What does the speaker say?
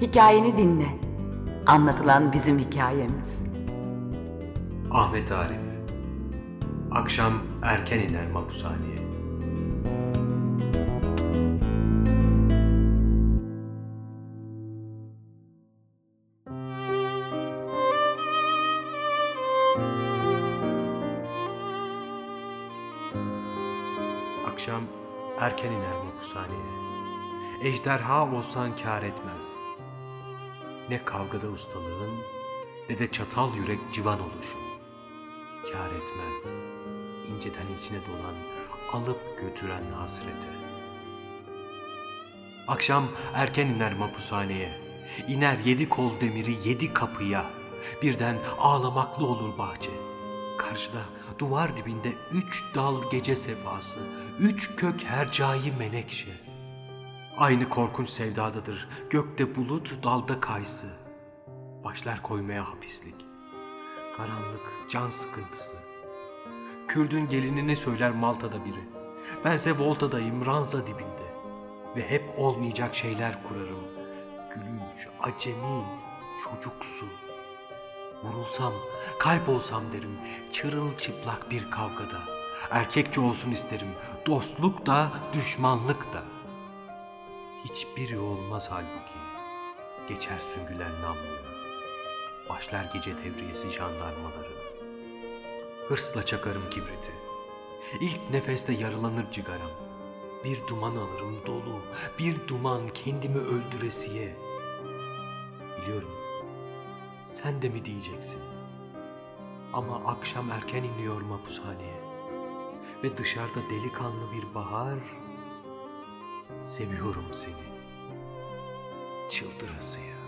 Hikayeni dinle. Anlatılan bizim hikayemiz. Ahmet Arif Akşam erken iner mahpushaneye. Akşam erken iner mahpushaneye. Ejderha olsan kâr etmez. Ne kavgada ustalığın ne de çatal yürek civan oluşun. Kâr etmez. inceden içine dolan, alıp götüren hasrete. Akşam erken iner mapushaneye. İner yedi kol demiri yedi kapıya. Birden ağlamaklı olur bahçe. Karşıda duvar dibinde üç dal gece sefası, üç kök hercai menekşe. Aynı korkunç sevdadadır. Gökte bulut, dalda kaysı. Başlar koymaya hapislik. Karanlık, can sıkıntısı. Kürdün gelinini söyler Malta'da biri. Bense Volta'dayım, ranza dibinde. Ve hep olmayacak şeyler kurarım. Gülünç, acemi, çocuksu. Vurulsam, kaybolsam derim çırılçıplak bir kavgada. Erkekçe olsun isterim, dostluk da, düşmanlık da. Hiçbiri olmaz halbuki. Geçer süngüler namluna. Başlar gece devriyesi jandarmaların. Hırsla çakarım kibriti. İlk nefeste yaralanır cigaram. Bir duman alırım dolu, bir duman kendimi öldüresiye. Biliyorum, sen de mi diyeceksin? Ama akşam erken iniyor mapushaneye. Ve dışarıda delikanlı bir bahar. Seviyorum seni. Çıldırasıya.